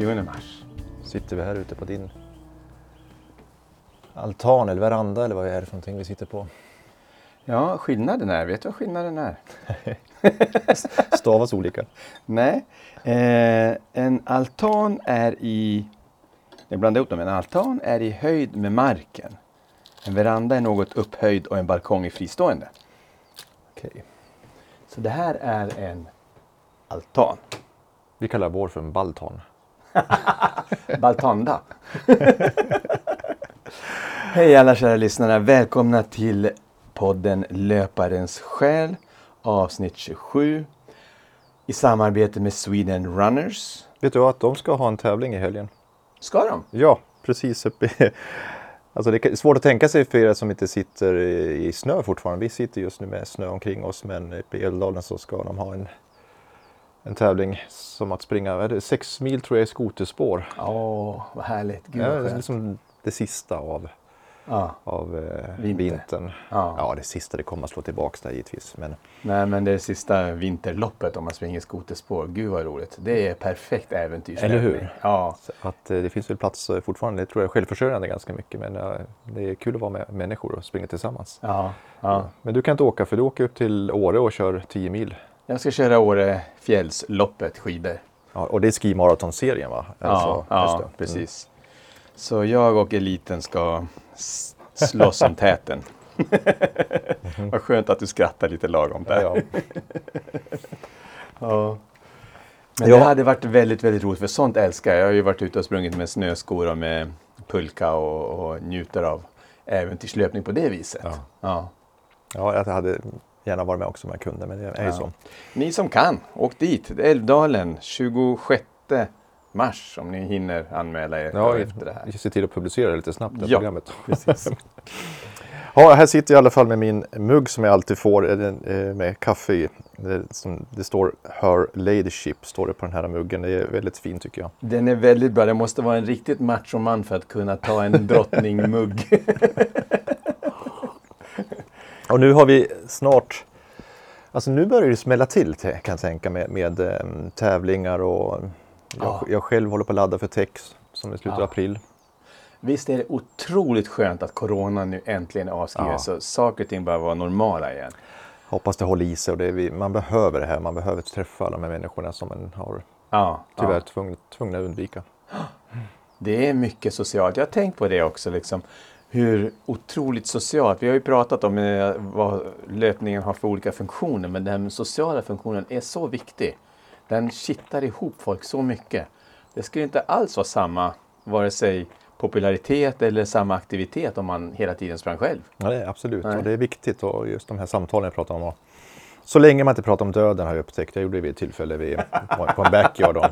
20 mars 20 mars. sitter vi här ute på din altan eller veranda eller vad är det för någonting vi sitter på? Ja, skillnaden är, vet du vad skillnaden är? Stavas olika. Nej, eh, en altan är i, jag blandar ihop dem, en altan är i höjd med marken. En veranda är något upphöjd och en balkong är fristående. Okej. Så det här är en altan. Vi kallar vår för en baltan. Baltanda. Hej alla kära lyssnare, välkomna till podden Löparens själ avsnitt 27 i samarbete med Sweden Runners. Vet du att de ska ha en tävling i helgen? Ska de? Ja, precis uppe. Alltså det är svårt att tänka sig för er som inte sitter i i snö fortfarande. Vi sitter just nu med snö omkring oss men uppe i Älvdalen så ska de ha en, en tävling som att springa det sex mil tror jag i skoterspår. Åh, vad härligt. Gud Ja, det liksom det sista av, Ja. av eh, Vinter. vintern. Ja. Ja, det sista det kommer att slå tillbaks där givetvis. Men Nej, men det sista vinterloppet om man springer skoterspår. Gud vad roligt. Det är perfekt äventyrslöpning. Eller hur? Ja. så att eh, det finns väl plats eh, fortfarande. Det tror jag självförsörjande ganska mycket. Men eh, det är kul att vara med människor och springa tillsammans. Ja, ja. Men du kan inte åka för du åker upp till Åre och kör 10 mil. Jag ska köra Åre fjällsloppet skidor. Ja, och det är ski marathon-serien va? Eller Ja, ja. Mm. precis. Så jag och eliten ska slåss om täten. Vad skönt att du skrattar lite lagom där. Ja, ja. Men det hade varit väldigt, väldigt roligt för sånt älskar jag. Jag har ju varit ute och sprungit med snöskor och med pulka och, och njuter av äventyrslöpning på det viset. Ja. Ja. ja, jag hade gärna varit med också om jag kunde. Men det är ju Ja. så. Ni som kan, åk dit. Älvdalen 26 mars om ni hinner anmäla er Ja, efter det här. vi ser till att publicera det lite snabbt det här Ja, programmet. Ja, här sitter jag i alla fall med min mugg som jag alltid får eh, eh, med kaffe i. Det, som, det står Her Ladyship står det på den här muggen. Det är väldigt fint tycker jag. Den är väldigt bra. Det måste vara en riktigt machoman för att kunna ta en drottningmugg. Och nu har vi snart, alltså nu börjar det smälla till kan jag tänka med, med em, tävlingar och jag, Ja. jag själv håller på att ladda för Tex som är slutet av Ja. april. Visst är det otroligt skönt att corona nu äntligen är avskriven Ja. så saker och ting börjar vara normala igen. Hoppas det håller i sig och det vi, man behöver det här. Man behöver träffa alla de här människorna som man har Ja, tyvärr ja. tvungen, tvungna att undvika. Det är mycket socialt. Jag har tänkt på det också. Liksom, hur otroligt socialt. Vi har ju pratat om eh, vad löpningen har för olika funktioner. Men den sociala funktionen är så viktig. Den kittar ihop folk så mycket. Det skulle inte alls vara samma, vare sig popularitet eller samma aktivitet om man hela tiden sprang själv. Är absolut Nej. och det är viktigt och just de här samtalen jag pratar om. Så länge man inte pratar om döden har jag upptäckt. Jag gjorde det vid ett tillfälle vid, på, en backyard. Och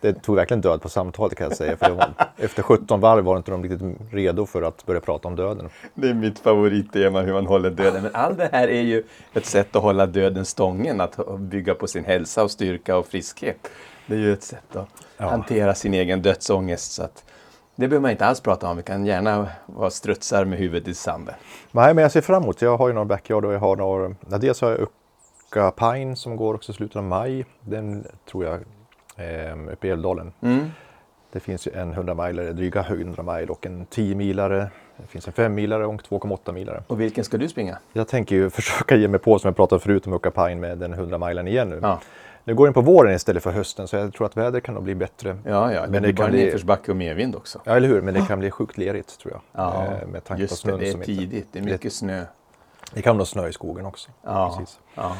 det tog verkligen död på samtalet kan jag säga. För var, efter 17 varv var inte de riktigt redo för att börja prata om döden. Det är mitt favorittema hur man håller döden. Men allt det här är ju ett sätt att hålla döden stången. Att bygga på sin hälsa och styrka och friskhet. Det är ju ett sätt att Ja. hantera sin egen dödsångest. Så att det behöver man inte alls prata om. Vi kan gärna vara strutsar med huvudet i sanden. Nej, men jag ser fram emot. Jag har ju några backyard och jag har några. Ja, dels har jag Ucka Pine som går också i slutet av maj. Den tror jag eh, uppe i Älvdalen. Mm. Det finns ju en 100 milare, dryga 100 mile och en 10 milare. Det finns en 5 milare och en 2,8 milare. Och vilken ska du springa? Jag tänker ju försöka ge mig på som jag pratade förut om Ucka Pine med den 100 milen igen nu. Ja, Nu går den på våren istället för hösten så jag tror att vädret kan nog bli bättre. ja, ja. det Men det bara kan bli- nedförsbacke och medvind också. Ja, eller hur? Men det kan bli sjukt lerigt tror jag. Ja, Eh, med tanke på just det. snön Det är som inte... tidigt. Det är mycket snö. Det kan nog snö i skogen också. Ja, Precis. ja.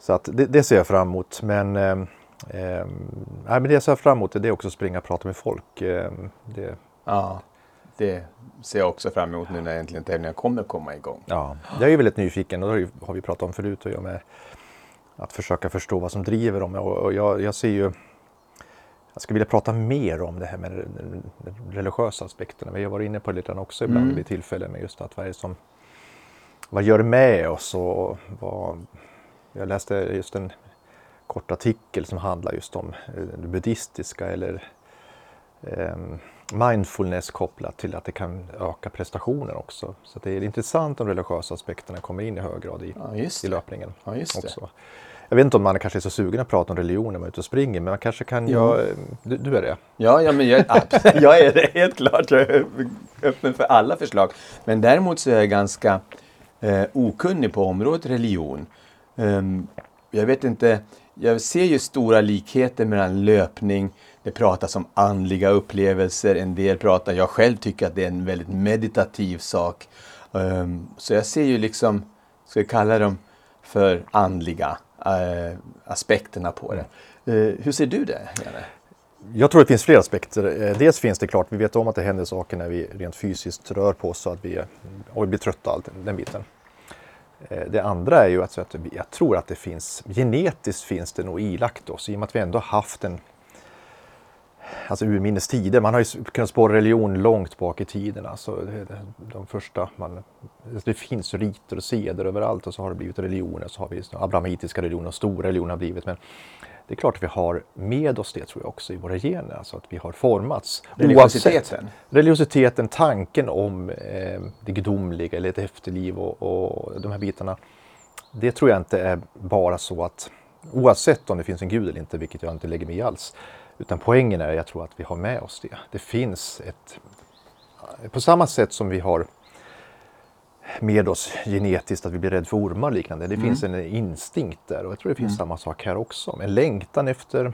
Så att det, det ser jag fram emot. Men, eh, eh, nej, men det jag ser fram emot det är också att springa och prata med folk. Eh, det, ja. Det ser jag också fram emot nu när äntligen tävlingen kommer komma igång. ja, jag är väldigt nyfiken och det har vi pratat om förut. Och jag med att försöka förstå vad som driver dem. Och, jag, jag ser ju jag skulle vilja prata mer om det här med den religiösa aspekterna. Vi har varit inne på det lite också ibland Mm. vid tillfällen med just att vad är det som vad gör det med oss och vad jag läste just en kort artikel som handlar just om eh, det buddhistiska eller eh, mindfulness kopplat till att det kan öka prestationen också. Så det är intressant om religiösa aspekterna kommer in i hög grad i, Ja, i löpningen Ja, också. Jag vet inte om man kanske är så sugen att prata om religion när man är ute och springer, men man kanske kan... Ja. Jag, du, du är det? Ja, ja men jag, jag är det helt klart. Jag är öppen för alla förslag. Men däremot så är jag ganska eh, okunnig på området religion. Ehm, jag vet inte, jag ser ju stora likheter mellan löpning, det pratas om andliga upplevelser, en del pratar, jag själv tycker att det är en väldigt meditativ sak. Ehm, så jag ser ju liksom, ska vi kalla dem för andliga eh, aspekterna på det. Eh, hur ser du det, Janne? Jag tror det finns flera aspekter. Eh, dels finns det klart, vi vet om att det händer saker när vi rent fysiskt rör på oss och att vi, och vi blir trötta, allt den biten. Eh, det andra är ju att, så att jag tror att det finns, genetiskt finns det nog ilagt oss i och med att vi ändå haft en, alltså urminnes tider, man har ju kunnat spåra religion långt bak i tiden. Alltså det, de första, man, alltså det finns riter och seder överallt och så har det blivit religioner, så har vi abrahamitiska religioner och stora religioner har blivit. Men det är klart att vi har med oss det tror jag också i våra gener, alltså att vi har formats. Religiositeten? Oavsett- religiositeten, tanken om eh, det gudomliga eller ett efterliv och, och de här bitarna. Det tror jag inte är bara så att oavsett om det finns en gud eller inte, vilket jag inte lägger mig i alls. Utan poängen är, jag tror att vi har med oss det. Det finns ett, på samma sätt som vi har med oss genetiskt att vi blir rädda för ormar och liknande. Det finns en instinkt där och jag tror det finns samma sak här också. En längtan efter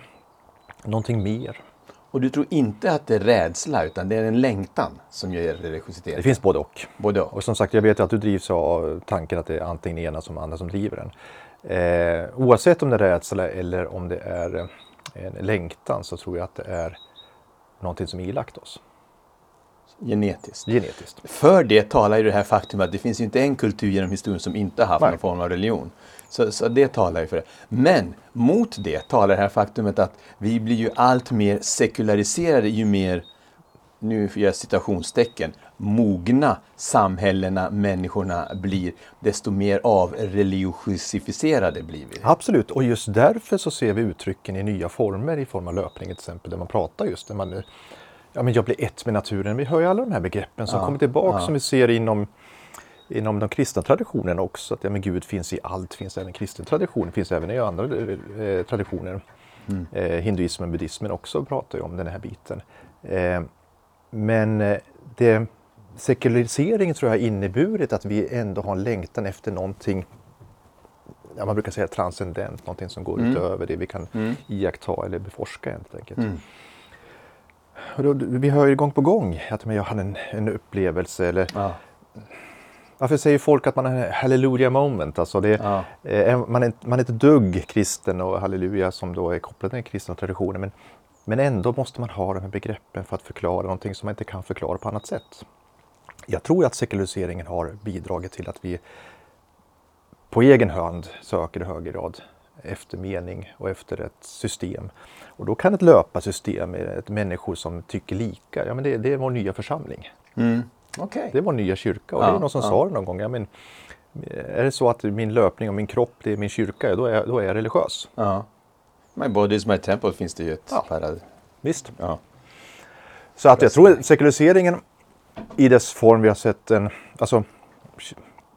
någonting mer. Och du tror inte att det är rädsla utan det är en längtan som ger religiositet? Det finns både och. Både och. Och som sagt, jag vet att du drivs av tanken att det är antingen ena som andra som driver den. Eh, oavsett om det är rädsla eller om det är en längtan så tror jag att det är någonting som är ilagt oss Genetiskt. genetiskt. För det talar ju det här faktum att det finns ju inte en kultur genom historien som inte har haft Nej. någon form av religion. Så, så det talar ju för det. Men mot det talar det här faktumet att vi blir ju allt mer sekulariserade ju mer, nu gör jag citationstecken, mogna samhällena, människorna blir, desto mer avreligiosificerade blir vi. Absolut, och just därför så ser vi uttrycken i nya former i form av löpning till exempel, där man pratar just där man ja, men jag blir ett med naturen. Vi hör ju alla de här begreppen som Ja, kommer tillbaka ja. som vi ser inom Inom de kristna traditionerna också, att ja, men Gud finns i allt, finns även i kristen tradition, finns även i andra eh, traditioner. Mm. Eh, hinduismen, buddhismen också pratar ju om den här biten. Eh, men eh, det, sekulariseringen tror jag har inneburit att vi ändå har en längtan efter någonting ja, man brukar säga transcendent, någonting som går Mm. utöver det vi kan Mm. iaktta eller beforska helt enkelt. Mm. Då, vi hör ju gång på gång att men jag hade en, en upplevelse eller Ja. varför säger folk att man har en hallelujah moment? Alltså det, Ja. eh, man, är, man är inte dugg kristen och halleluja som då är kopplat till den kristna traditionen men, men ändå måste man ha de här begreppen för att förklara någonting som man inte kan förklara på annat sätt. Jag tror att sekulariseringen har bidragit till att vi på egen hand söker i högre grad efter mening och efter ett system. Och då kan ett löparsystem ett människor som tycker lika, ja men det, det är vår nya församling. Mm. Okej. Det är vår nya kyrka. Och Ja, det är någon som ja. sa det någon gång, ja, men, är det så att min löpning och min kropp det är min kyrka, då är, jag- då är jag religiös. Ja. My body is my temple finns det ju ett Ja. parad... Visst. Ja. Så att jag tror att sekulariseringen i dess form vi har sett den, alltså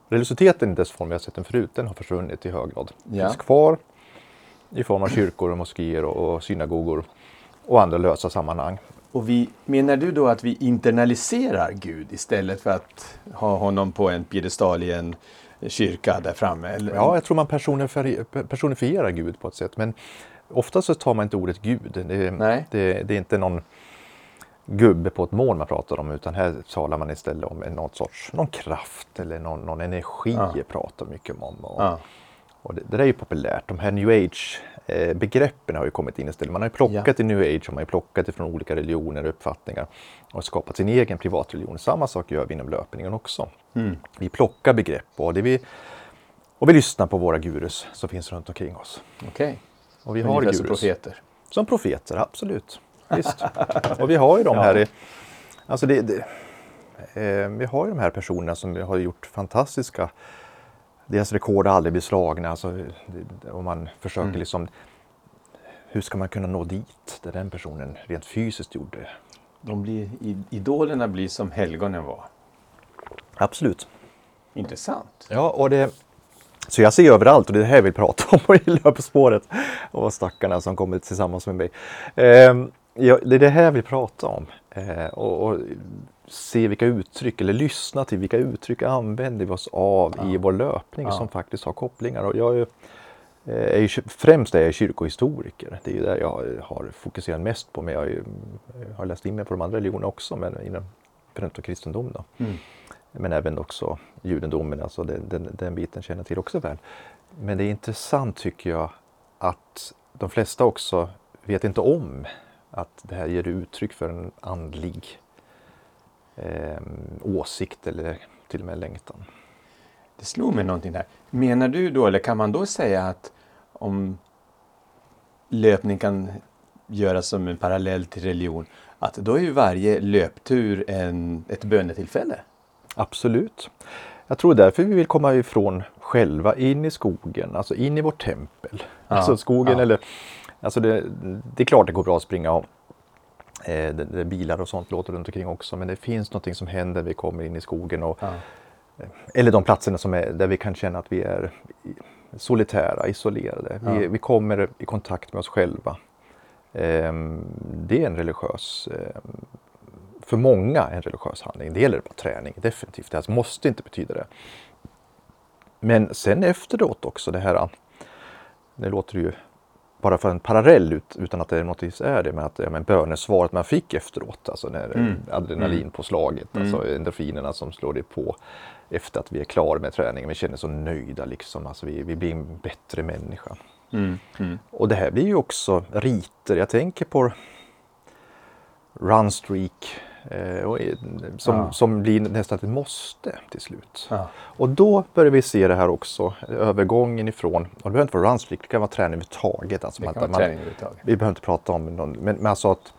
religiositeten i dess form vi har sett den förut, den har försvunnit i hög grad. Ja. Finns kvar i form av kyrkor och moskéer och, synagogor och andra lösa sammanhang. Och vi, menar du då att vi internaliserar Gud istället för att ha honom på en piedestal i en kyrka där framme? Eller? Ja, jag tror man personifier- personifierar Gud på ett sätt, men ofta så tar man inte ordet Gud. Det, Nej. det, det är inte någon gubbe på ett moln man pratar om, utan här talar man istället om någon sorts någon kraft eller någon, någon energi Ja. pratar mycket om. Och, Ja. Och det, det där är ju populärt. De här new age-begreppen har ju kommit in istället. Man har ju plockat i new age, har man ju plockat ifrån olika religioner och uppfattningar och skapat sin egen privatreligion. Samma sak gör vi inom löpningen också. Mm. Vi plockar begrepp och, det vi, och vi lyssnar på våra gurus som finns runt omkring oss. Okej. Och vi har gurus. som profeter. Som profeter, absolut. Visst. Och vi har ju de här, i- alltså det, det, eh, vi har ju de här personerna som har gjort fantastiska, deras rekord har aldrig blivit slagna. Alltså, det, om man försöker Mm. liksom, hur ska man kunna nå dit där den personen rent fysiskt gjorde? De blir, idolerna blir som helgonen var. Absolut. Intressant. Ja, och det, Så jag ser överallt och det är det här jag vill prata om i löpspåret. Och stackarna som kommer tillsammans med mig. Eh, ja, det är det här jag vill prata om. Eh, och, och, se vilka uttryck, eller lyssna till vilka uttryck använder vi oss av ja. i vår löpning ja. som faktiskt har kopplingar. Och jag är, är ju, främst är jag kyrkohistoriker. Det är där jag har fokuserat mest på. Men jag, är, jag har läst in mig på de andra religionerna också, men inom främst kristendom. Då. Mm. Men även också judendomen, alltså den, den, den biten känner jag till också väl. Men det är intressant tycker jag att de flesta också vet inte om att det här ger uttryck för en andlig eh, åsikt eller till och med längtan. Det slog mig någonting där. Menar du då, eller kan man då säga att om löpning kan göras som en parallell till religion, att då är ju varje löptur en, ett bönetillfälle? Absolut. Jag tror därför vi vill komma ifrån själva in i skogen, alltså in i vårt tempel. Ja, alltså skogen ja. eller, alltså det, det, är klart det går bra att springa och eh, det, det bilar och sånt låter runt omkring också men det finns någonting som händer när vi kommer in i skogen. Och, ja. Eh, eller de platserna som är, där vi kan känna att vi är solitära, isolerade. Vi, vi kommer i kontakt med oss själva. Eh, det är en religiös ehm, för många en religiös handling. Det gäller bara träning, definitivt. Det alltså måste inte betyda det. Men sen efteråt också det här, det låter ju bara för en parallell ut, utan att det är något är det, men att ja, men bönesvaret man fick efteråt, alltså när mm. adrenalinpåslaget, mm. alltså endorfinerna som slår det på efter att vi är klara med träningen. Vi känner oss så nöjda liksom, alltså vi, vi blir en bättre människa. Mm. mm. Och det här blir ju också riter. Jag tänker på Runstreak Eh, som, ja. som blir nästan ett måste till slut. Ja. Och då börjar vi se det här också, övergången ifrån, och det behöver inte vara runsplit, det kan vara träning överhuvudtaget. Alltså det kan man, vara överhuvudtaget. Vi behöver inte prata om någon, men, men alltså att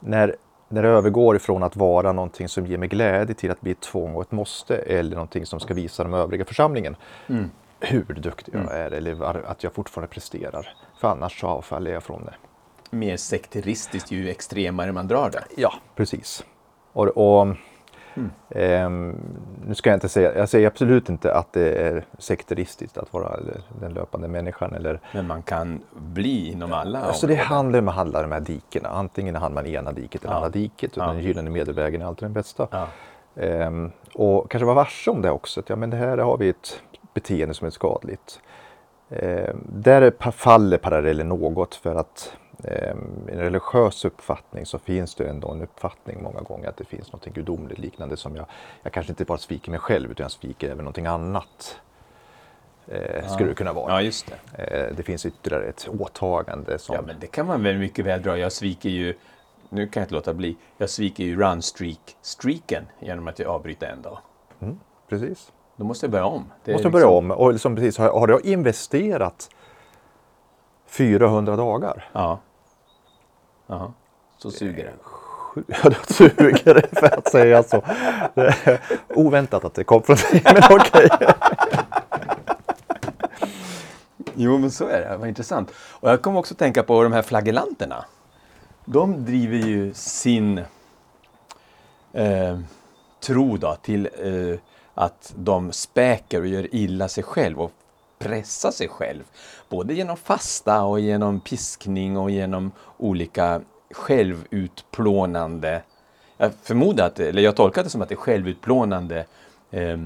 när, när det övergår ifrån att vara någonting som ger mig glädje till att bli ett tvång och ett måste eller någonting som ska visa de övriga församlingen mm. hur duktig jag mm. är eller att jag fortfarande presterar. För annars så avfaller jag från det. Mer sekteristiskt ju extremare man drar det. Ja, precis. Och, och mm. eh, nu ska jag inte säga, jag säger absolut inte att det är sekteristiskt att vara den löpande människan. Eller, Men man kan bli inom alla alltså Det handlar om att handla de här dikena. Antingen hamnar man i ena diket eller ja. andra diket. Och ja. Den gyllene medelvägen är alltid den bästa. Ja. Eh, och kanske vara varse om det också. Att, ja, men det här har vi ett beteende som är skadligt. Eh, där faller parallellen något för att en religiös uppfattning så finns det ändå en uppfattning många gånger att det finns något gudomligt liknande som jag, jag kanske inte bara sviker mig själv utan jag sviker även någonting annat. Eh, skulle det kunna vara. Ja, just det. Eh, det finns ytterligare ett åtagande. Som... Ja, men det kan man väl mycket väl dra. Jag sviker ju, nu kan jag inte låta bli, jag sviker ju runstreak-streaken genom att jag avbryter en dag. Mm, precis. Då måste jag börja om. Det måste liksom... börja om. Och liksom precis, har, har jag investerat 400 dagar? Ja. Aha. Så suger det. Ja, det suger det för att säga så. Oväntat att det kom från dig, men okej. Jo, men så är det. Vad intressant. Och jag kom också att tänka på de här flagellanterna. De driver ju sin eh, tro då till eh, att de späker och gör illa sig själv och pressa sig själv. Både genom fasta och genom piskning och genom olika självutplånande, jag förmodar att, eller jag tolkar det som att det är självutplånande eh,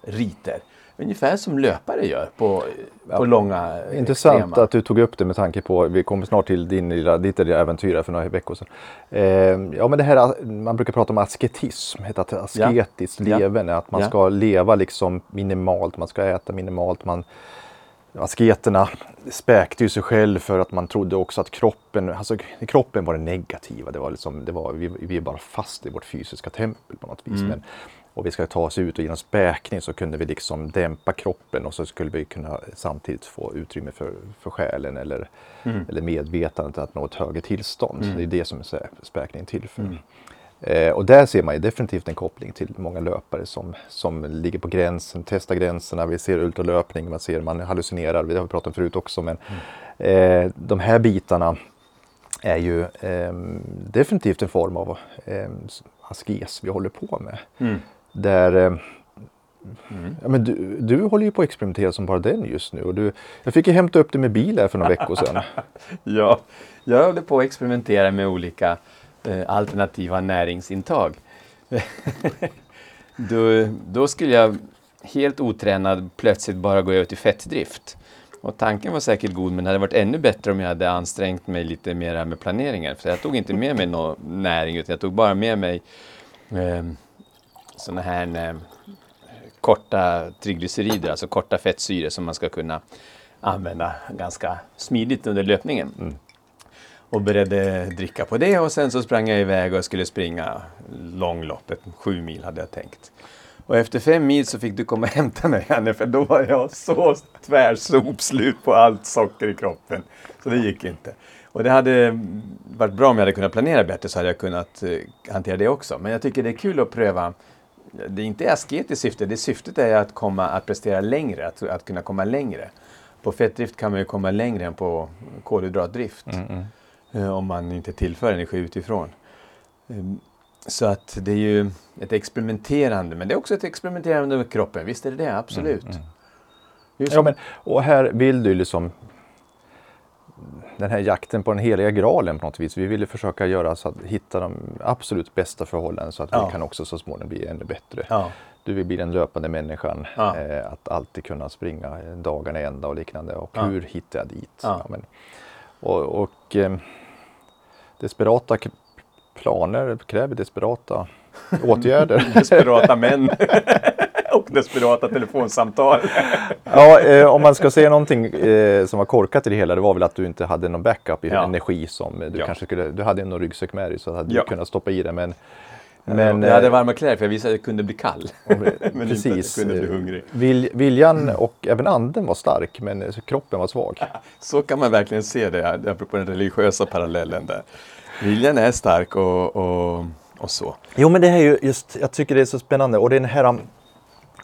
riter. Ungefär som löpare gör på, på långa Intressant extrema. att du tog upp det med tanke på, vi kommer snart till din lilla, ditt lilla äventyr för några veckor sedan. Eh, ja men det här, man brukar prata om asketism, ett asketiskt ja. leverne, att man ja. ska leva liksom minimalt, man ska äta minimalt, man asketerna späkte ju sig själv för att man trodde också att kroppen, alltså kroppen var det negativa. Det var liksom, det var, vi, vi är bara fast i vårt fysiska tempel på något vis. Mm. Men, och vi ska ta oss ut och genom späkning så kunde vi liksom dämpa kroppen och så skulle vi kunna samtidigt få utrymme för, för själen eller, mm. eller medvetandet att nå ett högre tillstånd. Mm. det är det som är späkningen till för. Mm. Eh, och där ser man ju definitivt en koppling till många löpare som, som ligger på gränsen, testar gränserna. Vi ser ultralöpning, man ser man hallucinerar, det har vi pratat om förut också. Men mm. eh, de här bitarna är ju eh, definitivt en form av eh, askes vi håller på med. Mm. Där eh, Ja, men du, du håller ju på att experimentera som bara den just nu. Och du, jag fick ju hämta upp dig med bil här för några veckor sedan. Ja, jag håller på att experimentera med olika eh, alternativa näringsintag. då, då skulle jag helt otränad plötsligt bara gå över till fettdrift. Och tanken var säkert god men det hade varit ännu bättre om jag hade ansträngt mig lite mer med planeringen. För jag tog inte med mig någon näring utan jag tog bara med mig eh, sådana här eh, korta triglycerider, alltså korta fettsyror som man ska kunna använda ganska smidigt under löpningen. Mm. Och började dricka på det och sen så sprang jag iväg och skulle springa långloppet, sju mil hade jag tänkt. Och efter fem mil så fick du komma och hämta mig Janne, för då var jag så tvärsopslut på allt socker i kroppen. Så det gick inte. Och det hade varit bra om jag hade kunnat planera bättre så hade jag kunnat eh, hantera det också. Men jag tycker det är kul att pröva. Det är inte asketiskt syfte, det syftet är att komma att prestera längre, att, att kunna komma längre. På fettdrift kan man ju komma längre än på kolhydratdrift. eh, Om man inte tillför energi utifrån. Ehm, Så att det är ju ett experimenterande, men det är också ett experimenterande med kroppen. Visst är det det, absolut. Just Ja, men, och här vill du liksom den här jakten på den heliga graalen på något vis. Vi ville försöka göra så att hitta de absolut bästa förhållandena så att Ja. vi kan också så småningom bli ännu bättre. Ja. Du vill bli den löpande människan. Ja. Eh, att alltid kunna springa dagarna i ända och liknande. Och hur hittar jag dit? Men, och och eh, desperata planer kräver desperata åtgärder. Desperata män. och desperata telefonsamtal. Ja, eh, om man ska säga någonting eh, som var korkat i det hela, det var väl att du inte hade någon backup i Ja. energi som du Ja. kanske skulle, du hade någon ryggsäck med dig så hade Ja. du kunnat stoppa i det men Men, eh, jag hade varma kläder för jag visste att jag kunde bli kall. men precis. inte att jag kunde bli hungrig. Vil, viljan och även anden var stark men eh, kroppen var svag. Så kan man verkligen se det, apropå den religiösa parallellen där. Viljan är stark och, och, och så. Jo men det här är ju just, jag tycker det är så spännande och det är den här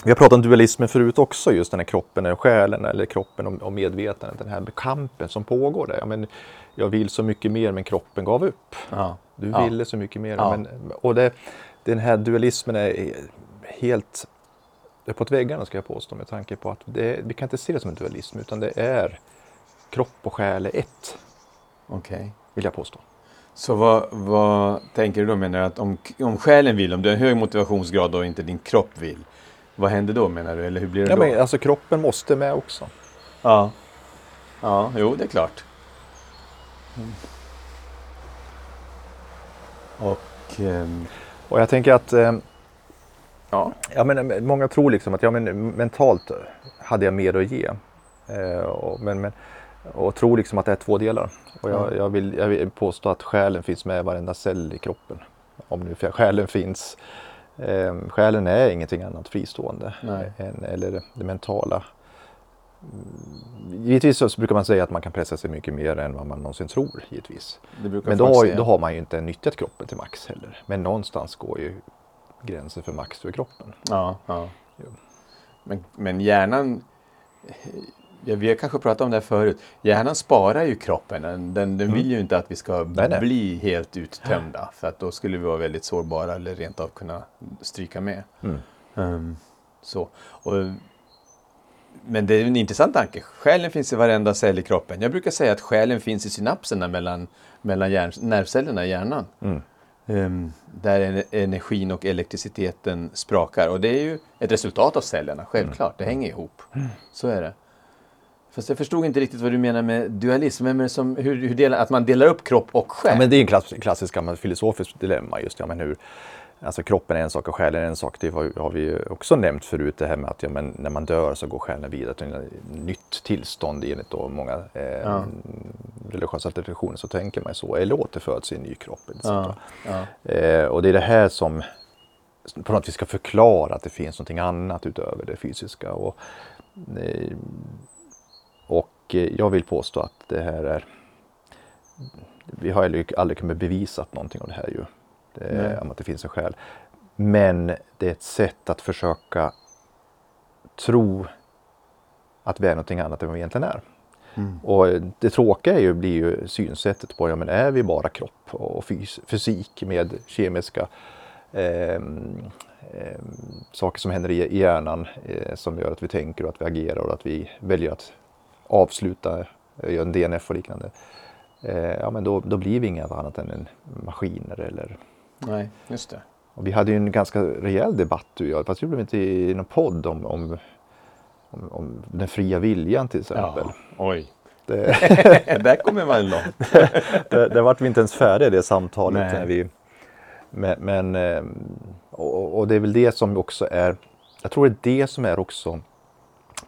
vi har pratat om dualismen förut också, just den här kroppen och själen eller kroppen och, medvetandet. Den här kampen som pågår där. Ja, men jag vill så mycket mer men kroppen gav upp. Ja. Du Ja. ville så mycket mer. Ja. Men, och det, den här dualismen är helt uppåt väggarna ska jag påstå med tanke på att det, vi kan inte se det som en dualism utan det är kropp och själ är ett, Okej. vill jag påstå. Så vad, vad tänker du då? Menar du att om, om själen vill, om du har en hög motivationsgrad och inte din kropp vill, vad händer då menar du? Eller hur blir det Ja, då? men, alltså kroppen måste med också. Ja. Ja, jo det är klart. Mm. Och... ehm, Och jag tänker att eh, ja. Ja, men, många tror liksom att ja, men, mentalt hade jag mer att ge. Eh, och, men, men, och tror liksom att det är två delar. Och jag, Ja. jag, vill, jag vill påstå att själen finns med i varenda cell i kroppen. Om nu för själen finns. Eh, själen är ingenting annat fristående än eller det mentala. Mm, Givetvis så brukar man säga att man kan pressa sig mycket mer än vad man någonsin tror. Givetvis. Men då har, då har man ju inte nyttjat kroppen till max heller. Men någonstans går ju gränsen för max för kroppen. Ja, ja. Men, men hjärnan... Ja, vi har kanske pratat om det här förut. Hjärnan sparar ju kroppen. Den, den, den vill ju inte att vi ska Mm. Nej, nej. bli helt uttömda. För att då skulle vi vara väldigt sårbara eller rent av kunna stryka med. Mm. Ehm, så. Och, men det är en intressant tanke. Själen finns i varenda cell i kroppen. Jag brukar säga att själen finns i synapserna mellan, mellan hjärn, nervcellerna i hjärnan. Mm. Ehm, där en- energin och elektriciteten sprakar. Och det är ju ett resultat av cellerna, självklart. Det hänger ihop. Så är det. Fast jag förstod inte riktigt vad du menar med dualism. Vem är som, hur, hur delar, att man delar upp kropp och själ? Ja, men det är en klass, klassisk filosofisk dilemma. Just, ja, men hur, alltså kroppen är en sak och själen är en sak. Det har, har vi ju också nämnt förut det här med att ja, men när man dör så går själen vidare till ett nytt tillstånd enligt då många eh, Ja. religiösa traditioner så tänker man så. Eller återföds i en ny kropp. ja, ja. Eh, och det är det här som på något vis ska förklara att det finns någonting annat utöver det fysiska. Och, eh, och eh, jag vill påstå att det här är vi har aldrig, aldrig kunnat bevisa någonting av det här ju. Det, om att det finns en själ. Men det är ett sätt att försöka tro att vi är någonting annat än vad vi egentligen är. Mm. Och det tråkiga är ju, blir ju synsättet på, ja men är vi bara kropp och fys fysik med kemiska eh, eh, saker som händer i, i hjärnan eh, som gör att vi tänker och att vi agerar och att vi väljer att avsluta, eh, göra en DNF och liknande. Eh, ja, men då, då blir vi inget annat än en maskiner eller Nej, just det. och vi hade ju en ganska rejäl debatt du och jag, fast det vi inte i någon podd om, om, om, om den fria viljan till exempel. Ja, oj. Det, Där kommer man långt. det, det vart vi inte ens färdiga det samtalet. Nej. När vi, men, men, eh, och, och det är väl det som också är, jag tror det är det som är också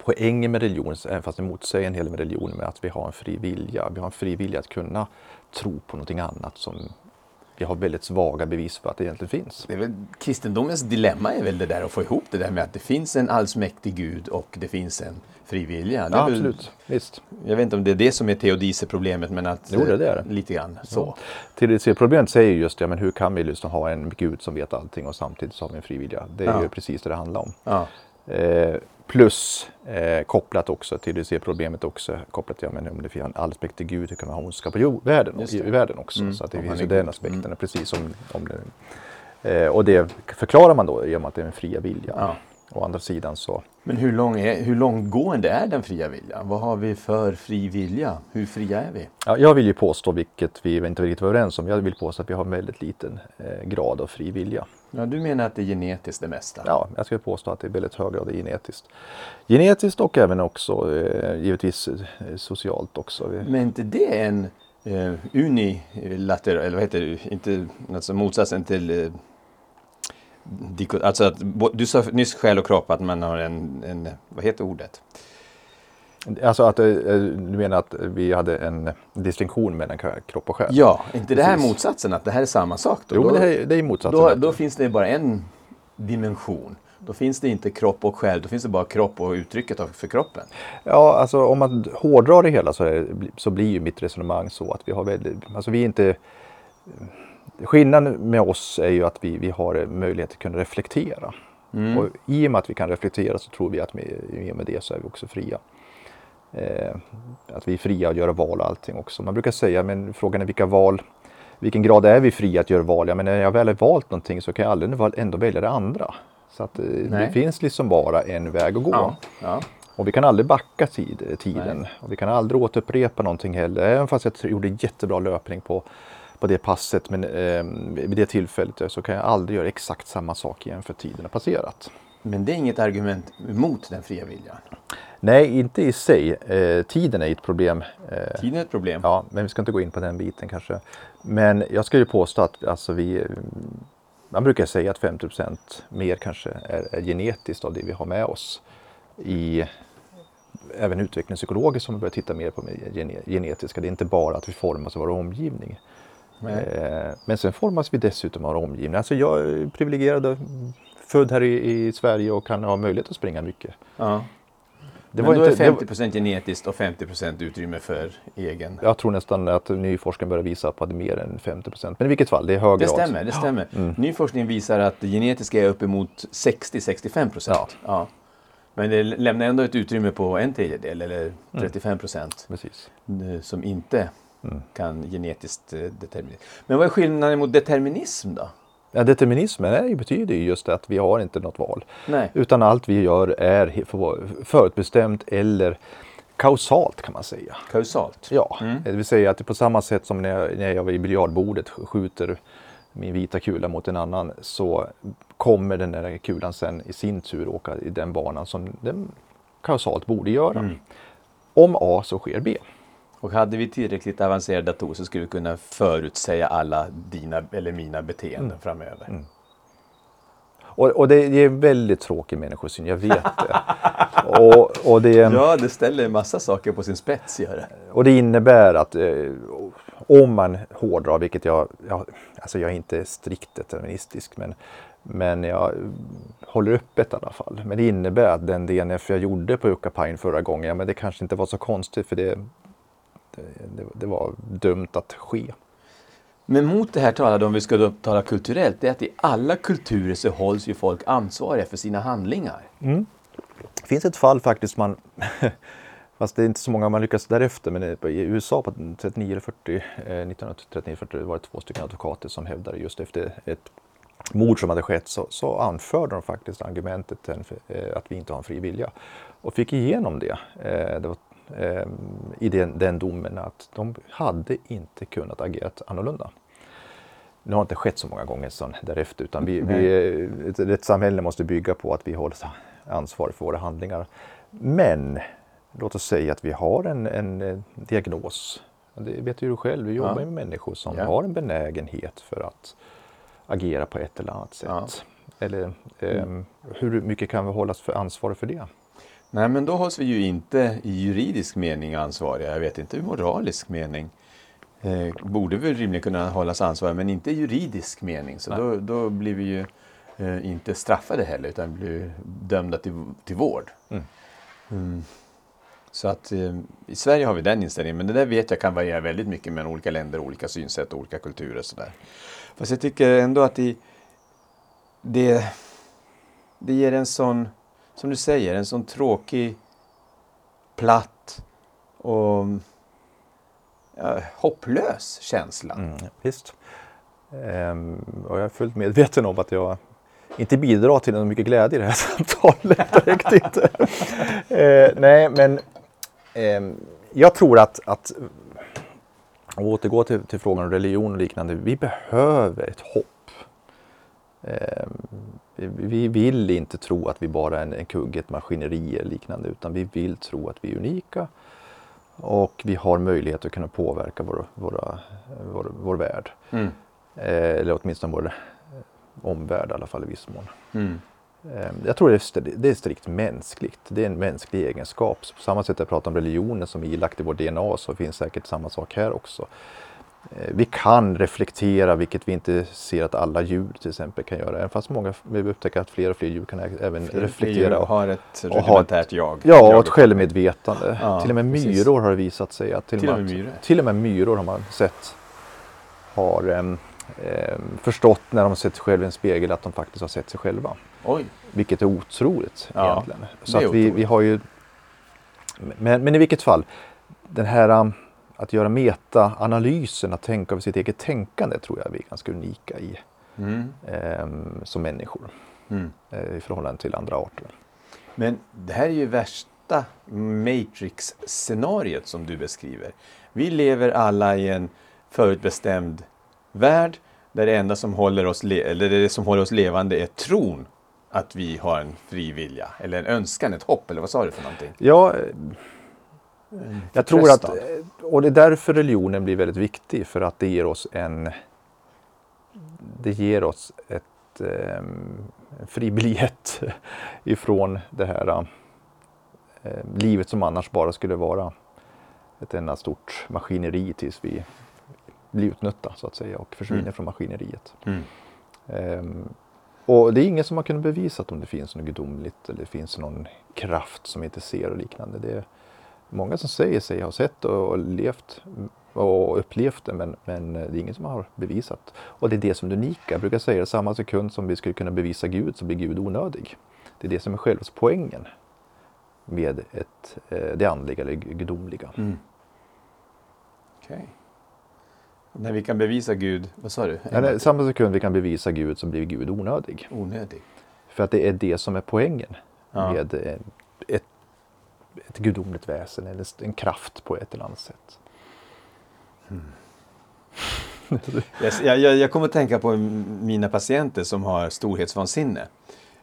poängen med religion, även fast det motsäger en hel del med religion, med att vi har en fri vilja. Vi har en fri vilja att kunna tro på någonting annat som vi har väldigt svaga bevis för att det egentligen finns. Det väl, kristendomens dilemma är väl det där att få ihop det där med att det finns en allsmäktig Gud och det finns en fri vilja. Ja, väl- absolut. Visst. Jag vet inte om det är det som är teodicé-problemet, men att... Jo, det är det. Lite grann så. TDC-problemet säger just det, men hur kan vi liksom ha en gud som vet allting och samtidigt så har vi en fri vilja? Det är Ja. ju precis det det handlar om. Ja. Eh, plus eh, kopplat också till det problemet också kopplat till ja, men om det finns en allsmäktig gud, hur kan man ha ondska på jord, världen, i, i världen också? Mm, Så att det finns ju den aspekten, Mm. precis som om det, eh, Och det förklarar man då genom att det är en fria vilja. Ja. Å andra sidan så, Men hur, lång är, hur långgående är den fria viljan? Vad har vi för fri vilja? Hur fria är vi? ja, jag vill ju påstå, vilket vi inte riktigt var överens om, jag vill påstå att vi har en väldigt liten eh, grad av fri vilja. Ja, du menar att det är genetiskt det mesta? Ja, jag skulle påstå att det är väldigt hög grad genetiskt. Genetiskt och även också eh, givetvis eh, socialt också. Men inte det är en eh, unilateral, eller vad heter det, inte, alltså motsatsen till eh, alltså att, du sa nyss själ och kropp att man har en, en vad heter ordet? Alltså att eh, du menar att vi hade en distinktion mellan kropp och själ? Ja, inte det här motsatsen, att det här är samma sak? Då, Jo, men det är, det är motsatsen. då, då finns det bara en dimension. Då finns det inte kropp och själ, då finns det bara kropp och uttrycket för kroppen. Ja, alltså om man hårdrar det hela så, är, så blir ju mitt resonemang så att vi har väldigt, alltså vi är inte Skillnaden med oss är ju att vi, vi har möjlighet att kunna reflektera. Mm. Och i och med att vi kan reflektera så tror vi att med, i och med det så är vi också fria. Eh, att vi är fria att göra val och allting också. Man brukar säga, men frågan är vilka val, vilken grad är vi fria att göra val? Ja, men när jag väl har valt någonting så kan jag aldrig ändå välja det andra. Så att eh, det Nej. finns liksom bara en väg att gå. Ja, ja. Och vi kan aldrig backa tid, tiden. Och vi kan aldrig återupprepa någonting heller. Även fast jag gjorde en jättebra löpning på, på det passet men, eh, vid det tillfället så kan jag aldrig göra exakt samma sak igen för tiden har passerat. Men det är inget argument mot den fria viljan. Nej, inte i sig. Eh, tiden är ett problem. Eh, Tiden är ett problem. ja, men vi ska inte gå in på den biten kanske. Men jag skulle ju påstå att alltså, vi, man brukar säga att 50% mer kanske är, är genetiskt av det vi har med oss. I, även utvecklingspsykologiskt som börjar titta mer på gene- genetiska. Det är inte bara att vi formas av vår omgivning. Eh, Men sen formas vi dessutom av vår omgivning. Alltså jag är privilegierad, född här i, i Sverige och kan ha möjlighet att springa mycket. Ja. Det Men var då inte, är det 50% genetiskt och 50% utrymme för egen. Jag tror nästan att ny forskning börjar visa på att det är mer än 50% Men i vilket fall, det är hög Det stämmer, det stämmer. Mm. Ny forskning visar att det genetiska är uppemot 60-65 procent. Ja. Men det lämnar ändå ett utrymme på en tredjedel eller 35 procent Precis. eh, som inte Mm. kan genetiskt eh, determineras. Men vad är skillnaden mot determinism då? Ja, determinismen är, betyder ju just att vi har inte något val. Nej. Utan allt vi gör är förutbestämt eller kausalt kan man säga. Kausalt. Ja, Mm. det vill säga att det på samma sätt som när jag, när jag vid biljardbordet sk- skjuter min vita kula mot en annan så kommer den där kulan sen i sin tur åka i den banan som den kausalt borde göra. Mm. Om A så sker B. Och hade vi tillräckligt avancerade datorer så skulle vi kunna förutsäga alla dina eller mina beteenden Mm. framöver. Och, och det, är en väldigt tråkig människosyn, jag vet det. och, och, det Ja, det ställer en massa saker på sin spets, gör det. och det innebär att eh, om man hårdrar, vilket jag, jag, alltså jag är inte strikt deterministisk, men, men jag håller öppet i alla fall. Men det innebär att den DNF jag gjorde på Ucapine förra gången, ja, men det kanske inte var så konstigt för det, det, det, det var dömt att ske. Men mot det här talade om vi ska då tala kulturellt, det är att i alla kulturer så hålls ju folk ansvariga för sina handlingar. Det finns ett fall faktiskt man, fast det är inte så många man lyckas därefter, men i USA på 39 eller 40, eh, 1939-40 var det två stycken advokater som hävdade just efter ett mord som hade skett så, så anförde de faktiskt argumentet eh, att vi inte har en fri vilja. Och fick igenom det, eh, det var, eh, i den, den domen att de hade inte kunnat agera annorlunda. Nu har det inte skett så många gånger sedan därefter utan vi, vi, ett rättssamhälle måste bygga på att vi hålls ansvar för våra handlingar. Men låt oss säga att vi har en, en diagnos. Det vet ju du själv, vi jobbar ja. med människor som ja. har en benägenhet för att agera på ett eller annat sätt. Ja. Eller eh, mm. hur mycket kan vi hållas för ansvar för det? Nej, men då hålls vi ju inte i juridisk mening ansvariga. Jag vet inte i moralisk mening. Eh, borde vi rimligen kunna hållas ansvariga, men inte i juridisk mening. Så då, då blir vi ju eh, inte straffade heller, utan blir dömda till, till vård. Mm. Mm. Så att eh, i Sverige har vi den inställningen, men det där vet jag kan variera väldigt mycket mellan olika länder, olika synsätt och olika kulturer. Och sådär. Fast jag tycker ändå att det, det, det ger en sån, som du säger, en sån tråkig, platt och ja, hopplös känsla. Mm, visst. Ehm, och jag är fullt medveten om att jag inte bidrar till någon mycket glädje i det här samtalet. Direkt inte. ehm, nej, men ehm, jag tror att, att och återgå till, till frågan om religion och liknande. Vi behöver ett hopp. Eh, vi, vi, vill inte tro att vi bara är en, kugge, ett maskineri eller liknande utan vi vill tro att vi är unika och vi har möjlighet att kunna påverka vår, våra, vår, vår värld. Mm. Eh, eller åtminstone vår omvärld i alla fall i viss mån. Mm. Ehm, jag tror det är strikt mänskligt. Det är en mänsklig egenskap. på samma sätt jag pratar om religionen som är ilagt i vårt DNA så finns säkert samma sak här också. Ehm, vi kan reflektera, vilket vi inte ser att alla djur till exempel kan göra. Även fast många, vi upptäcker att fler och fler djur kan även fler, reflektera. Fler och har ett rudimentärt jag. Ja, och ett självmedvetande. Ja, till och med precis. myror har det visat sig att till, till, och med, myror. till och med myror har man sett har um, um, förstått när de har sett sig själva i en spegel att de faktiskt har sett sig själva. Oj. Vilket är otroligt ja, egentligen. Så att vi, vi har ju... Men, men i vilket fall, den här att göra meta-analysen, att tänka över sitt eget tänkande tror jag vi är ganska unika i mm. eh, som människor mm. eh, i förhållande till andra arter. Men det här är ju värsta Matrix-scenariet som du beskriver. Vi lever alla i en förutbestämd värld där det enda som håller oss, eller det som håller oss levande är tron att vi har en fri vilja eller en önskan, ett hopp eller vad sa du för någonting? Ja, jag tror att, och det är därför religionen blir väldigt viktig för att det ger oss en, det ger oss ett, en fri biljett ifrån det här uh, livet som annars bara skulle vara ett enda stort maskineri tills vi blir utnötta så att säga och försvinner mm. från maskineriet. Mm. Um, och det är ingen som har kunnat bevisa om det finns något gudomligt eller det finns någon kraft som inte ser och liknande. Det många som säger sig ha sett och levt och upplevt det men, men det är ingen som har bevisat. Och det är det som är det unika. Jag brukar säga det samma sekund som vi skulle kunna bevisa Gud så blir Gud onödig. Det är det som är själva poängen med ett, eh, det andliga eller gudomliga. Mm. Okay. När vi kan bevisa Gud, vad sa du? Ja, samma sekund vi kan bevisa Gud så blir Gud onödig. Onödig? För att det är det som är poängen ja. med ett, ett gudomligt väsen eller en kraft på ett eller annat sätt. Mm. jag, jag, jag kommer att tänka på mina patienter som har storhetsvansinne.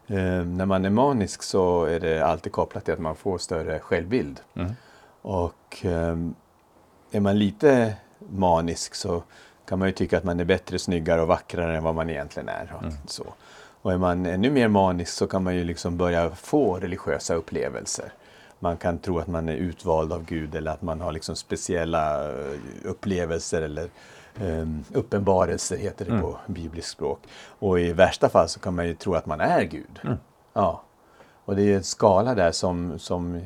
Eh, när man är manisk så är det alltid kopplat till att man får större självbild. Mm. Och eh, är man lite manisk så kan man ju tycka att man är bättre, snyggare och vackrare än vad man egentligen är. Och, mm. så. och är man ännu mer manisk så kan man ju liksom börja få religiösa upplevelser. Man kan tro att man är utvald av Gud eller att man har liksom speciella eh, upplevelser eller um, uppenbarelser heter det mm. på bibliskt språk. Och i värsta fall så kan man ju tro att man är Gud. Mm. Ja. Och det är en skala där som, som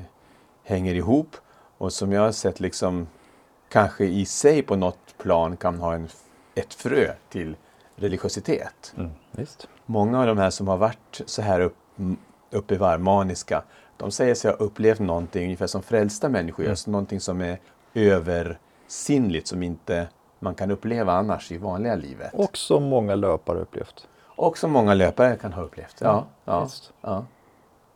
hänger ihop och som jag har sett liksom kanske i sig på något plan kan ha en, ett frö till religiositet. Mm, Många av de här som har varit så här upp, uppe i varv, maniska, de säger sig ha upplevt någonting ungefär som frälsta människor mm. någonting som är översinnligt som inte man kan uppleva annars i vanliga livet. Och som många löpare upplevt. Och som många löpare kan ha upplevt. Ja, ja, ja.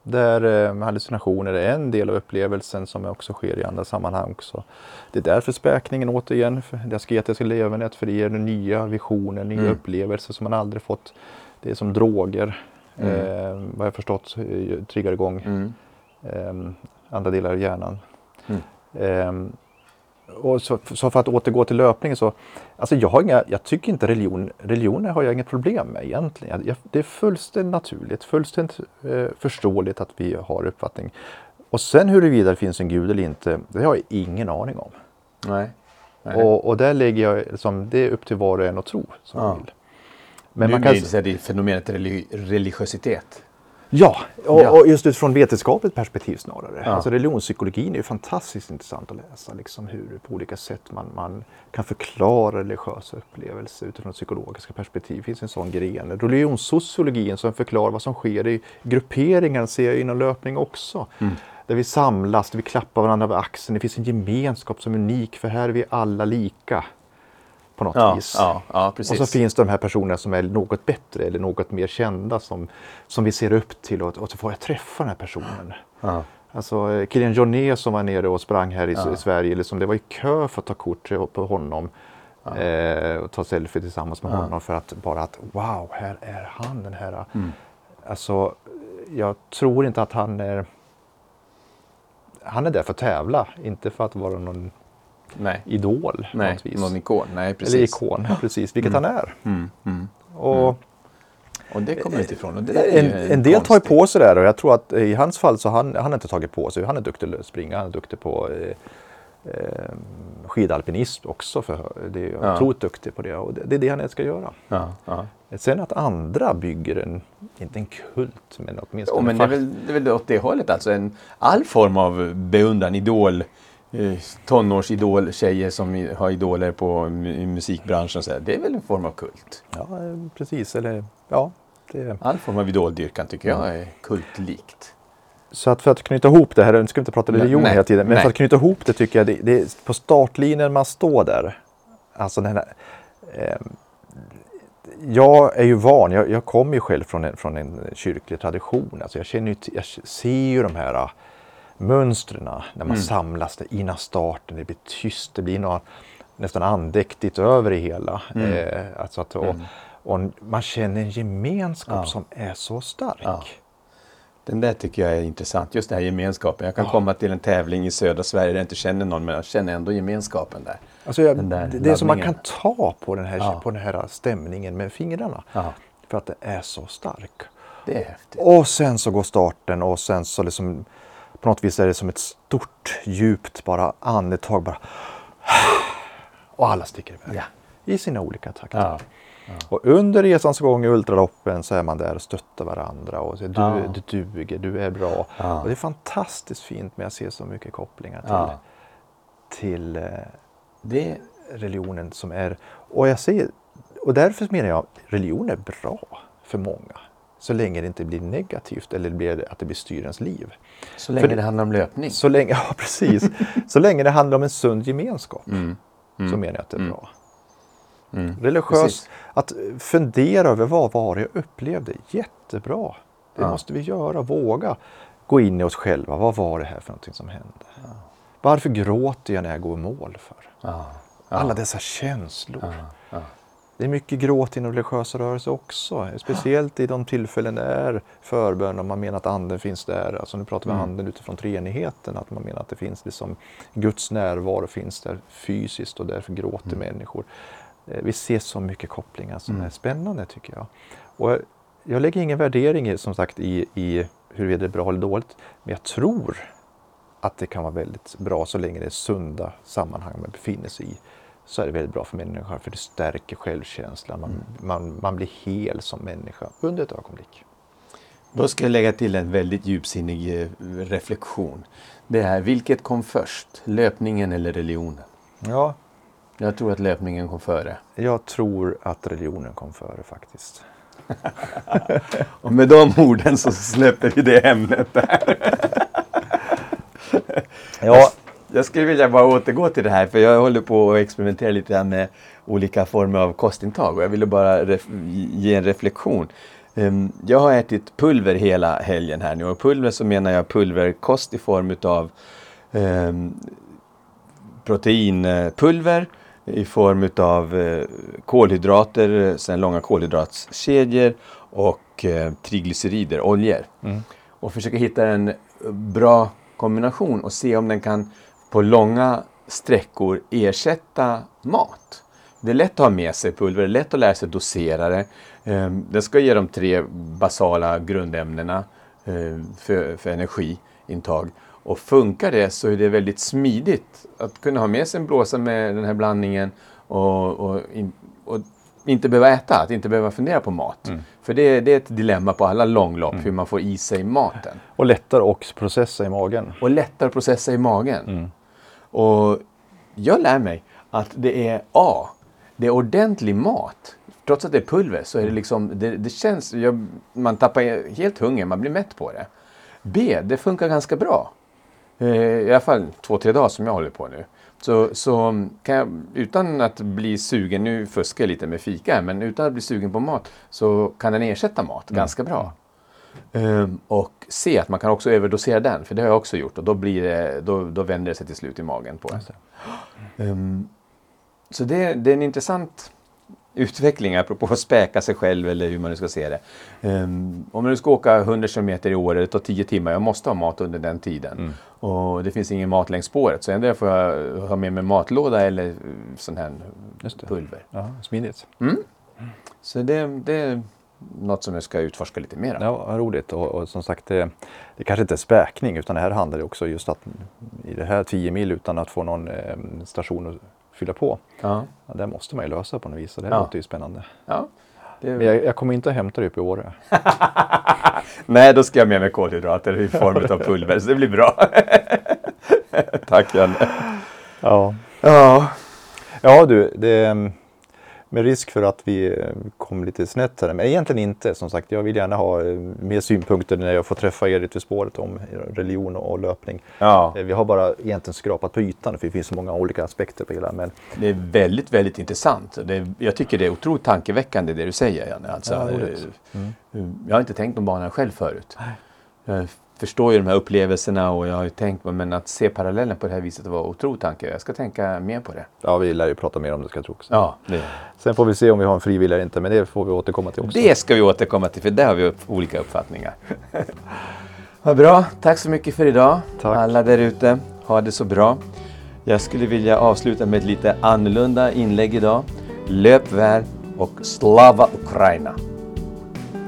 Där eh, hallucinationer är en del av upplevelsen som också sker i andra sammanhang också. Det är därför späkningen återigen, det asketiska levernet, för det ger nya visioner, nya Mm. upplevelser som man aldrig fått. Det är som droger, Mm. eh, vad jag förstått, triggar igång Mm. Eh, andra delar av hjärnan. Mm. Eh, och så, så för att återgå till löpningen så, alltså jag, har inga, jag tycker inte religion, religioner har jag inget problem med egentligen. Jag, det är fullständigt naturligt, fullständigt eh, förståeligt att vi har uppfattning. Och sen huruvida det finns en gud eller inte, det har jag ingen aning om. Nej. Nej. Och, och där lägger jag, liksom, det är upp till var och en att tro som Ja. vill. Men nu man kan, det fenomenet religi- religiositet. Ja, och, Ja. och just utifrån vetenskapligt perspektiv snarare. Ja. Alltså religionspsykologin är ju fantastiskt intressant att läsa. Liksom hur på olika sätt man, man kan förklara religiösa upplevelser utifrån psykologiska perspektiv. Det finns en sån gren. Religionssociologin som förklarar vad som sker i grupperingar ser jag inom löpning också. Mm. Där vi samlas, där vi klappar varandra över axeln. Det finns en gemenskap som är unik för här är vi alla lika. På något Ja, vis. ja, ja. Och så finns det de här personerna som är något bättre eller något mer kända som, som vi ser upp till och, och så får jag träffa den här personen. ja. Alltså Kilian Jornet som var nere och sprang här i, Ja. i Sverige, liksom, det var i kö för att ta kort på honom. Eh, och ta selfie tillsammans med Ja. honom för att bara att wow, här är han den här. Mm. Alltså, jag tror inte att han är han är där för att tävla, inte för att vara någon Nej, idol. på nej någon ikon. Nej, precis. Eller ikon, precis, vilket han är. Mm, mm. Och, Och det kommer inte ifrån. En, en del tar ju på sig det här och jag tror att i hans fall så han, han har inte tagit på sig. Han är duktig att springa, han är duktig på eh, eh, skidalpinism också. För det är Ja. otroligt duktig på det och det, det är det han ska göra. Ja, ja. Sen att andra bygger en, inte en kult, men åtminstone Jo, men det är, väl, det är väl åt det hållet alltså. En, all form av beundran, idol, eh, tonårsidol, tjejer som har idoler på musikbranschen så här, Det är väl en form av kult. Ja, eh, precis. Eller, ja, det, All form av idoldyrkan tycker jag är kultlikt. Så att för att knyta ihop det här, nu ska vi inte prata religion nej, hela tiden, men nej. för att knyta ihop det tycker jag det, det är på startlinjen man står där. Alltså den här, eh, jag är ju van, jag, jag kommer ju själv från en, från en kyrklig tradition. Alltså jag, känner ju, jag ser ju de här mönstren när man Mm. samlas där innan starten. Det blir tyst, det blir något nästan andäktigt över det hela. Mm. Eh, alltså att, och, och man känner en gemenskap Ja. som är så stark. Ja. Den där tycker jag är intressant, just den här gemenskapen. Jag kan Ja. komma till en tävling i södra Sverige där jag inte känner någon, men jag känner ändå gemenskapen där. Alltså jag, där det är som man kan ta på den, här, Ja. på den här stämningen med fingrarna. Ja, För att det är så stark. det är häftigt. Och sen så går starten och sen så liksom på något vis är det som ett stort djupt bara andetag bara. Och alla sticker iväg. Ja. I sina olika takter. Ja. Och under resans gång i ultraloppen så är man där och stöttar varandra och säger du, Ja. du duger, du är bra. Ja. Och det är fantastiskt fint med att se så mycket kopplingar till, Ja. till eh, Det, religionen som är... Och jag säger, och därför menar jag religion är bra för många. Så länge det inte blir negativt eller blir, att det blir styrens liv. så länge För- det handlar om löpning. Så länge, ja, precis. så länge det handlar om en sund gemenskap Mm. så menar jag att det är bra. Mm. Religiös, Precis. att fundera över vad var det jag upplevde, jättebra. Det Ja. måste vi göra, våga gå in i oss själva. Vad var det här för någonting som hände? Varför gråter jag när jag går i mål för? Ja. Alla dessa känslor. Det är mycket gråt inom religiösa rörelser också. Speciellt i de tillfällen det är förbön och man menar att anden finns där. Alltså nu pratar vi Mm. anden utifrån treenigheten. Att man menar att det finns liksom Guds närvaro finns där fysiskt och därför gråter Mm. människor. Eh, Vi ser så mycket kopplingar som är spännande tycker jag. Och jag lägger ingen värdering som sagt i, i huruvida det är bra eller dåligt. Men jag tror att det kan vara väldigt bra så länge det är sunda sammanhang man befinner sig i. Så är det väldigt bra för människan för det stärker självkänslan. Man, man, man blir hel som människa under ett ögonblick. Då ska jag lägga till en väldigt djupsinnig eh, reflektion. Det är, vilket kom först? Löpningen eller religionen? Ja, Jag tror att löpningen kom före. jag tror att religionen kom före faktiskt. Och med de orden så släpper vi det ämnet där. Ja, Jag skulle vilja bara återgå till det här för jag håller på att experimentera lite grann med olika former av kostintag och jag ville bara ge en reflektion. Ehm, jag har ätit pulver hela helgen här nu och pulver så menar jag pulverkost i form utav um, proteinpulver i form utav uh, kolhydrater, sen långa kolhydratkedjor och uh, triglycerider, oljor. Mm. Och försöka hitta en bra kombination och se om den kan på långa sträckor ersätta mat. Det är lätt att ha med sig pulver, det är lätt att lära sig dosera det. Ehm, den ska ge de tre basala grundämnena ehm, för, för energiintag. Och funkar det så är det väldigt smidigt att kunna ha med sig en blåsa med den här blandningen och, och, in, och inte behöva äta, att inte behöva fundera på mat. Mm. För det, det, är ett dilemma på alla långlopp, mm. hur man får i sig maten. Och lättare att processa i magen. Och lättare att processa i magen. Mm. Och jag lär mig att det är A, det är ordentlig mat. Trots att det är pulver så är det liksom, det, det känns, jag, man tappar helt hunger, man blir mätt på det. B, det funkar ganska bra. Eh, I alla fall två, tre dagar som jag håller på nu. Så, så kan jag, utan att bli sugen, nu fuskar jag lite med fika men utan att bli sugen på mat så kan den ersätta mat mm. ganska bra. Um, och se att man kan också överdosera den, för det har jag också gjort och då, blir det, då, då vänder det sig till slut i magen på en. Um, så det, det, är en intressant utveckling apropå att späka sig själv eller hur man nu ska se det. Um, om du ska åka 100 km i år, det tar 10 timmar, jag måste ha mat under den tiden. Mm. Och det finns ingen mat längs spåret så ändå får jag ha med mig matlåda eller sån här pulver. Ja, smidigt. Mm. Så det, det något som jag ska utforska lite mer. Ja, roligt. Och, och, som sagt, det, det kanske inte är späkning utan det här handlar också just att i det här 10 mil utan att få någon eh, station att fylla på. Ja. Ja, det måste man ju lösa på något vis och det ja. låter ju spännande. Ja. Det... Men jag, jag, kommer inte att hämta det uppe i Åre. Nej, då ska jag med mig kolhydrater i form av pulver så det blir bra. Tack Janne. Ja. Ja. Ja du, det, med risk för att vi eh, kom lite snett här. Men egentligen inte. Som sagt, jag vill gärna ha eh, mer synpunkter när jag får träffa er ute i spåret om religion och löpning. Ja. Eh, vi har bara egentligen skrapat på ytan för det finns så många olika aspekter på hela. Men... Det är väldigt, väldigt intressant. Det, jag tycker det är otroligt tankeväckande det du säger Janne. Alltså, ja, mm. Jag har inte tänkt om banan själv förut. Nej förstår ju de här upplevelserna och jag har ju tänkt men att se parallellen på det här viset var otroligt tanke. Jag ska tänka mer på det. Ja, vi lär ju prata mer om det ska jag tro också. Ja, det. Sen får vi se om vi har en frivillig eller inte, men det får vi återkomma till också. Det ska vi återkomma till, för där har vi olika uppfattningar. Vad bra, tack så mycket för idag. Tack. Alla där ute, ha det så bra. Jag skulle vilja avsluta med ett lite annorlunda inlägg idag. Löp väl och slava Ukraina.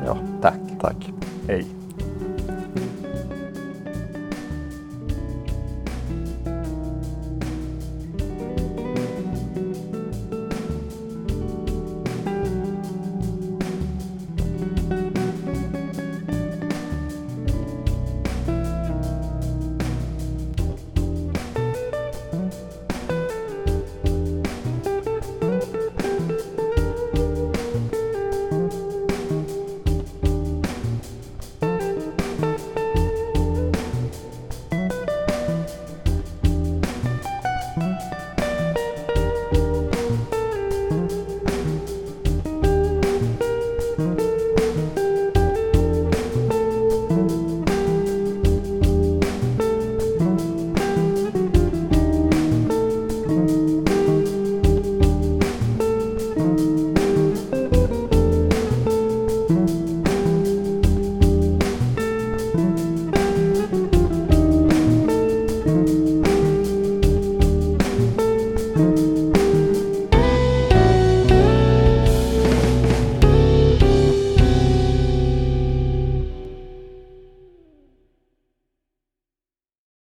Ja, tack. Tack. Hej.